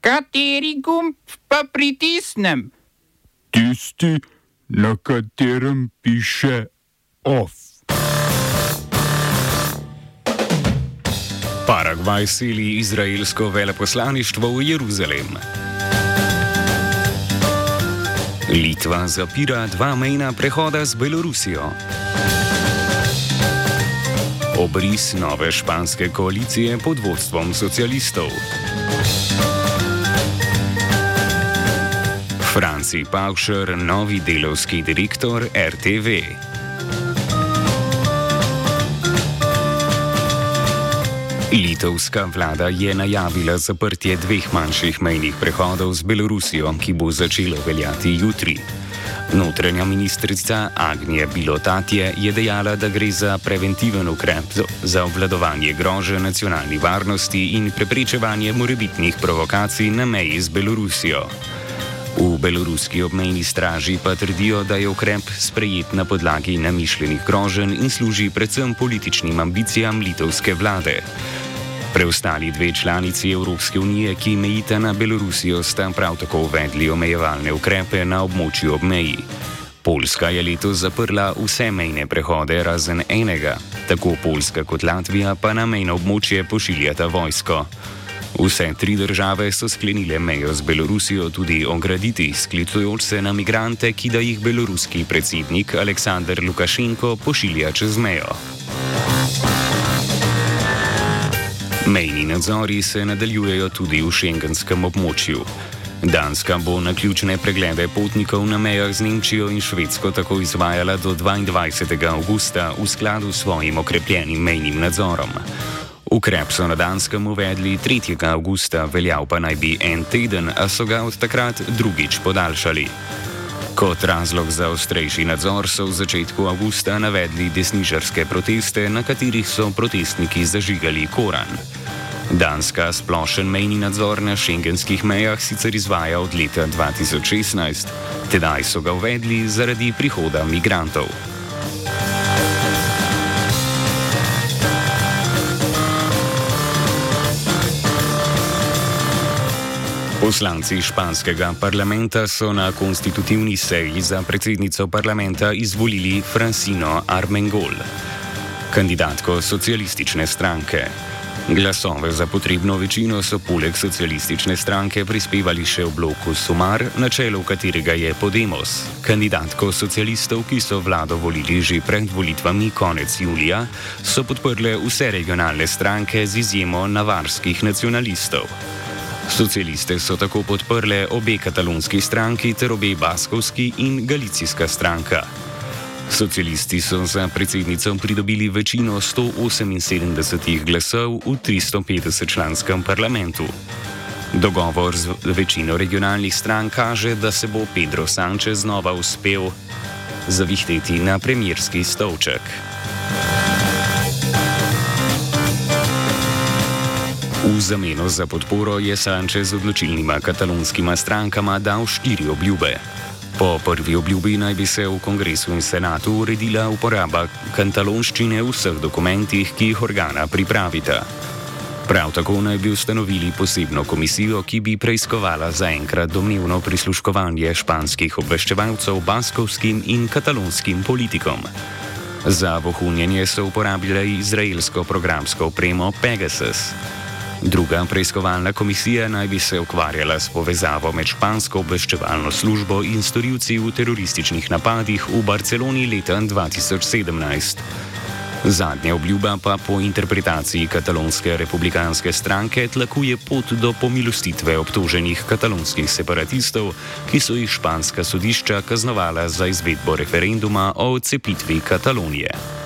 Kateri gumb pa pritisnem? Tisti, na katerem piše OF. Paragvaj sili izraelsko veleposlaništvo v Jeruzalem. Litva zapira dva mejna prehoda z Belorusijo. Obris nove španske koalicije pod vodstvom socialistov. Franci Pavšer, novi delovski direktor RTV. Litovska vlada je najavila zaprtje dveh manjših mejnih prehodov z Belorusijo, ki bo začelo veljati jutri. Notranja ministrica Agnija Bilotatje je dejala, da gre za preventiven ukrep za obvladovanje grože nacionalni varnosti in preprečevanje morebitnih provokacij na meji z Belorusijo. V beloruski obmejni straži pa trdijo, da je ukrep sprejet na podlagi namišljenih groženj in služi predvsem političnim ambicijam litovske vlade. Preostali dve članici Evropske unije, ki mejita na Belorusijo, sta prav tako uvedli omejevalne ukrepe na območju obmeji. Poljska je letos zaprla vse mejne prehode razen enega, tako Poljska kot Latvija pa na mejno območje pošiljata vojsko. Vse tri države so sklenile mejo z Belorusijo tudi ograditi, sklicujoč se na migrante, ki da jih beloruski predsednik Aleksandr Lukašenko pošilja čez mejo. Mejni nadzori se nadaljujejo tudi v šengenskem območju. Danska bo na ključne preglede potnikov na mejah z Nemčijo in Švedsko tako izvajala do 22. augusta v skladu s svojim okrepljenim mejnim nadzorom. Ukrep so na Danskem uvedli 3. augusta, veljal pa naj bi en teden, a so ga od takrat drugič podaljšali. Kot razlog za ostrejši nadzor so v začetku avgusta navedli desnižarske proteste, na katerih so protestniki zažigali Koran. Danska splošen mejni nadzor na šengenskih mejah sicer izvaja od leta 2016, tedaj so ga uvedli zaradi prihoda migrantov. Poslanci španskega parlamenta so na konstitutivni seji za predsednico parlamenta izvolili Francino Armengol, kandidatko socialistične stranke. Glasove za potrebno večino so poleg socialistične stranke prispevali še v bloku Sumar, na čelu katerega je Podemos, kandidatko socialistov, ki so vlado volili že pred volitvami konec julija, so podprle vse regionalne stranke z izjemo navarskih nacionalistov. Socialiste so tako podprle obe katalonski stranki ter obe baskovski in galicijska stranka. Socialisti so za predsednico pridobili večino 178 glasov v 350-članskem parlamentu. Dogovor z večino regionalnih strank kaže, da se bo Pedro Sanchez znova uspel zavihteti na premjerski stolček. V zameno za podporo je Sanchez odločilnima katalonskima strankama dal štiri obljube. Po prvi obljubi naj bi se v kongresu in senatu uredila uporaba katalonščine v vseh dokumentih, ki jih organa pripravita. Prav tako naj bi ustanovili posebno komisijo, ki bi preiskovala zaenkrat domnevno prisluškovanje španskih obveščevalcev baskovskim in katalonskim politikom. Za vohunjenje so uporabljali izraelsko programsko opremo Pegasus. Druga preiskovalna komisija naj bi se ukvarjala s povezavo med špansko obveščevalno službo in storilci v terorističnih napadih v Barceloni leta 2017. Zadnja obljuba pa po interpretaciji katalonske republikanske stranke tlakuje pot do pomilostitve obtoženih katalonskih separatistov, ki so jih španska sodišča kaznovala za izvedbo referenduma o odcepitvi Katalonije.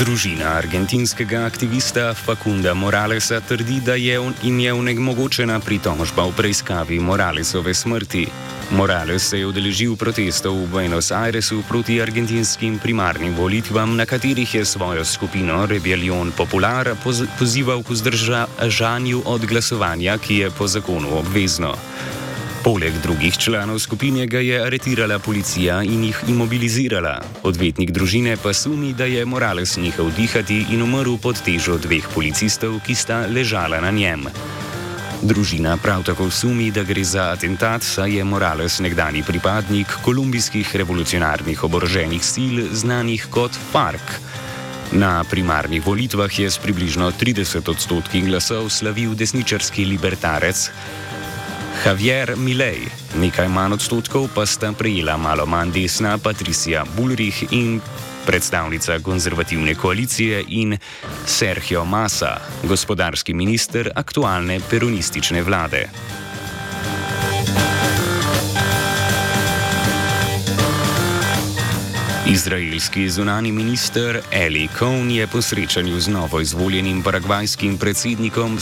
Družina argentinskega aktivista Facunda Moralesa trdi, da je jim je onemogočena pritožba v preiskavi Moralesove smrti. Morales se je udeležil protestov v Buenos Airesu proti argentinskim primarnim volitvam, na katerih je svojo skupino Rebellion Popular pozival k vzdržanju od glasovanja, ki je po zakonu obvezno. Poleg drugih članov skupine ga je aretirala policija in jih imobilizirala. Odvetnik družine pa sumi, da je Morales nehal dihati in umrl pod težo dveh policistov, ki sta ležala na njem. Družina prav tako sumi, da gre za atentat, saj je Morales nekdani pripadnik kolumbijskih revolucionarnih oboroženih sil, znanih kot FARC. Na primarnih volitvah je s približno 30 odstotki glasov slavil desničarski libertarec Javier Milei, nekaj manj odstotkov pa sta prejela malo manj desna Patricia Bullrich in predstavnica konzervativne koalicije in Sergio Massa, gospodarski minister aktualne peronistične vlade. Izraelski zunani minister Eli Cohn je po srečanju z novo izvoljenim paragvajskim predsednikom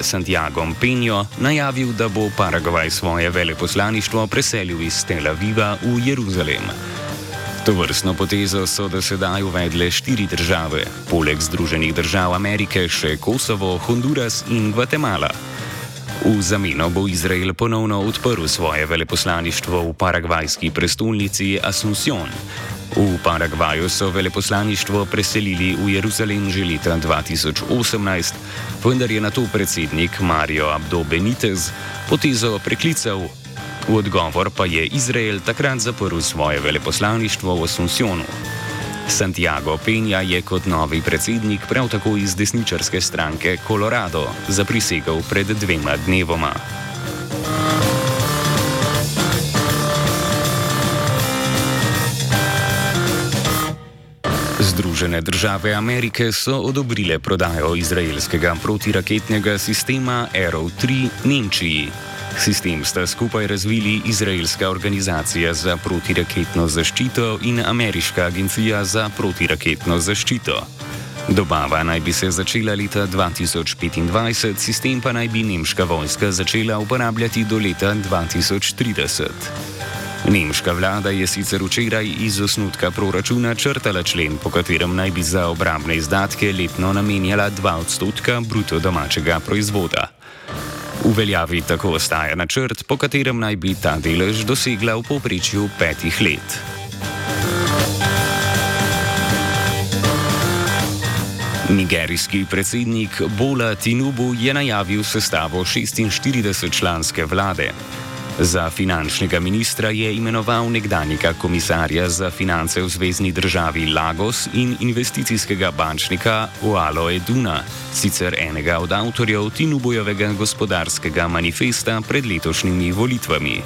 Santiagom Penjo najavil, da bo Paragvaj svoje veleposlaništvo preselil iz Tel Aviva v Jeruzalem. To vrstno potezo so do sedaj uvedle štiri države, poleg Združenih držav Amerike še Kosovo, Honduras in Gvatemala. V zameno bo Izrael ponovno odprl svoje veleposlaništvo v paragvajski prestolnici Asuncion. V Paragvaju so veleposlaništvo preselili v Jeruzalem že leta 2018, vendar je na to predsednik Mario Abdo Benitez potezo preklical V odgovor pa je Izrael takrat zaprl svoje veleposlaništvo v Asuncionu. Santiago Penja je kot novi predsednik prav tako iz desničarske stranke Colorado zaprisegal pred dvema dnevoma. Združene države Amerike so odobrile prodajo izraelskega protiraketnega sistema Arrow 3 Nemčiji. Sistem sta skupaj razvili Izraelska organizacija za protiraketno zaščito in Ameriška agencija za protiraketno zaščito. Dobava naj bi se začela leta 2025, sistem pa naj bi nemška vojska začela uporabljati do leta 2030. Nemška vlada je sicer včeraj iz osnutka proračuna črtala člen, po katerem naj bi za obrambne izdatke letno namenjala 2 odstotka bruto domačega proizvoda. V veljavi tako ostaja načrt, po katerem naj bi ta delež dosegla v povprečju petih let. Nigerijski predsednik Bola Tinubu je najavil sestavo 46-članske vlade. Za finančnega ministra je imenoval nekdanjega komisarja za finance v zvezdni državi Lagos in investicijskega bančnika Oalo Eduna, sicer enega od avtorjev Tinubojevega gospodarskega manifesta pred letošnjimi volitvami.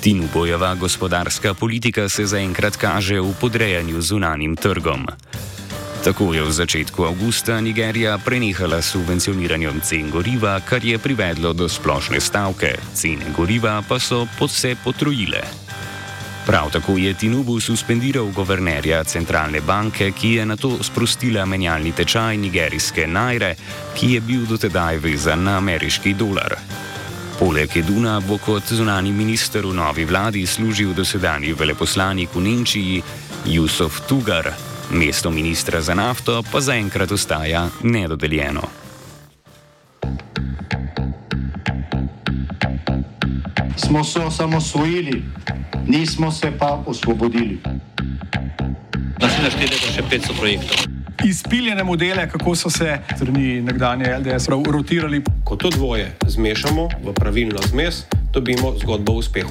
Tinubojeva gospodarska politika se zaenkrat kaže v podrejanju zunanim trgom. Tako je v začetku avgusta Nigerija prenehala s subvencioniranjem cen goriva, kar je privedlo do splošne stavke, cene goriva pa so se potrojile. Prav tako je Tinubu suspendiral guvernerja centralne banke, ki je na to sprostila menjalni tečaj nigerijske najre, ki je bil dotedaj vezan na ameriški dolar. Poleg Eduna bo kot zunani minister v novi vladi služil dosedani veleposlanik v Nemčiji Jusuf Tugar. Mesto ministra za nafto pa zaenkrat ostaja nedodeljeno. Smo se osamosvojili, nismo se pa osvobodili. Naslednje število je še 500 projektov. Izpiljene modele, kako so se strani nekdanje LDS rotirali. Ko to dvoje zmešamo v pravilno zmes, dobimo zgodbo o uspehu.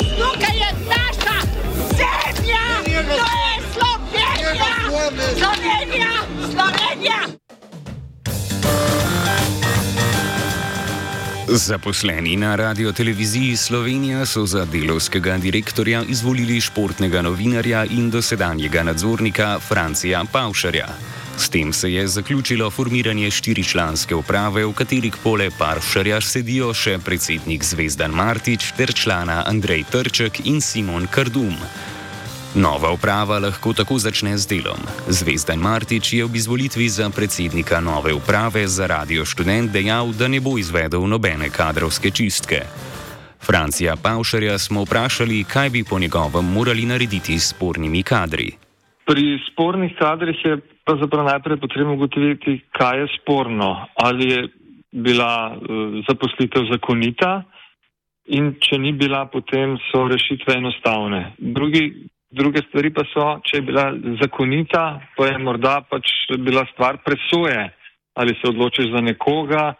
Zaposleni na radio televiziji Slovenija so za delovskega direktorja izvolili športnega novinarja in dosedanjega nadzornika Francija Paušarja. S tem se je zaključilo formiranje štiričlanske uprave, v kateri poleg Paušarja sedijo še predsednik Zvezdan Martič ter člana Andrej Trček in Simon Kardum. Nova uprava lahko tako začne z delom. Zvezdan Martič je ob izvolitvi za predsednika nove uprave za radio študent dejal, da ne bo izvedel nobene kadrovske čistke. Francija Paušarja smo vprašali, kaj bi po njegovem morali narediti s spornimi kadri. Pri spornih kadrih je pravzaprav najprej potrebno ugotoviti, kaj je sporno. Ali je bila uh, zaposlitev zakonita in če ni bila, potem so rešitve enostavne. Drugi, druge stvari pa so, če je bila zakonita, pa je morda pač bila stvar presoje, ali se odločiš za nekoga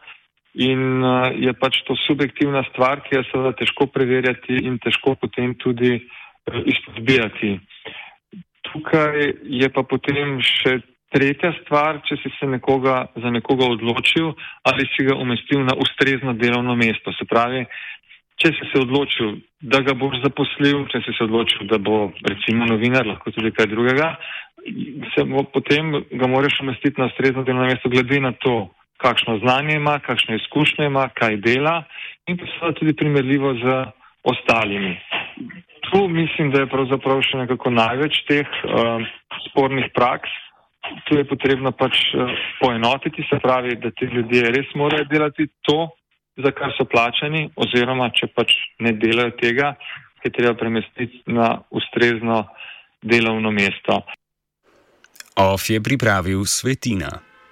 in uh, je pač to subjektivna stvar, ki je seveda težko preverjati in težko potem tudi uh, izpodbijati. Tukaj je pa potem še tretja stvar, če si se nekoga, za nekoga odločil ali si ga umestil na ustrezno delovno mesto. Se pravi, če si se odločil, da ga boš zaposlil, če si se odločil, da bo recimo novinar, lahko tudi kaj drugega, se bo, potem ga moraš umestiti na ustrezno delovno mesto glede na to, kakšno znanje ima, kakšne izkušnje ima, kaj dela in pa seveda tudi primerljivo z ostalimi. Tu mislim, da je pravzaprav še nekako največ teh uh, spornih praks, tu je potrebno pač eh, poenotiti, se pravi, da ti ljudje res morajo delati to, za kar so plačani, oziroma če pač ne delajo tega, je treba premestiti na ustrezno delovno mesto. OF je pripravil svetina.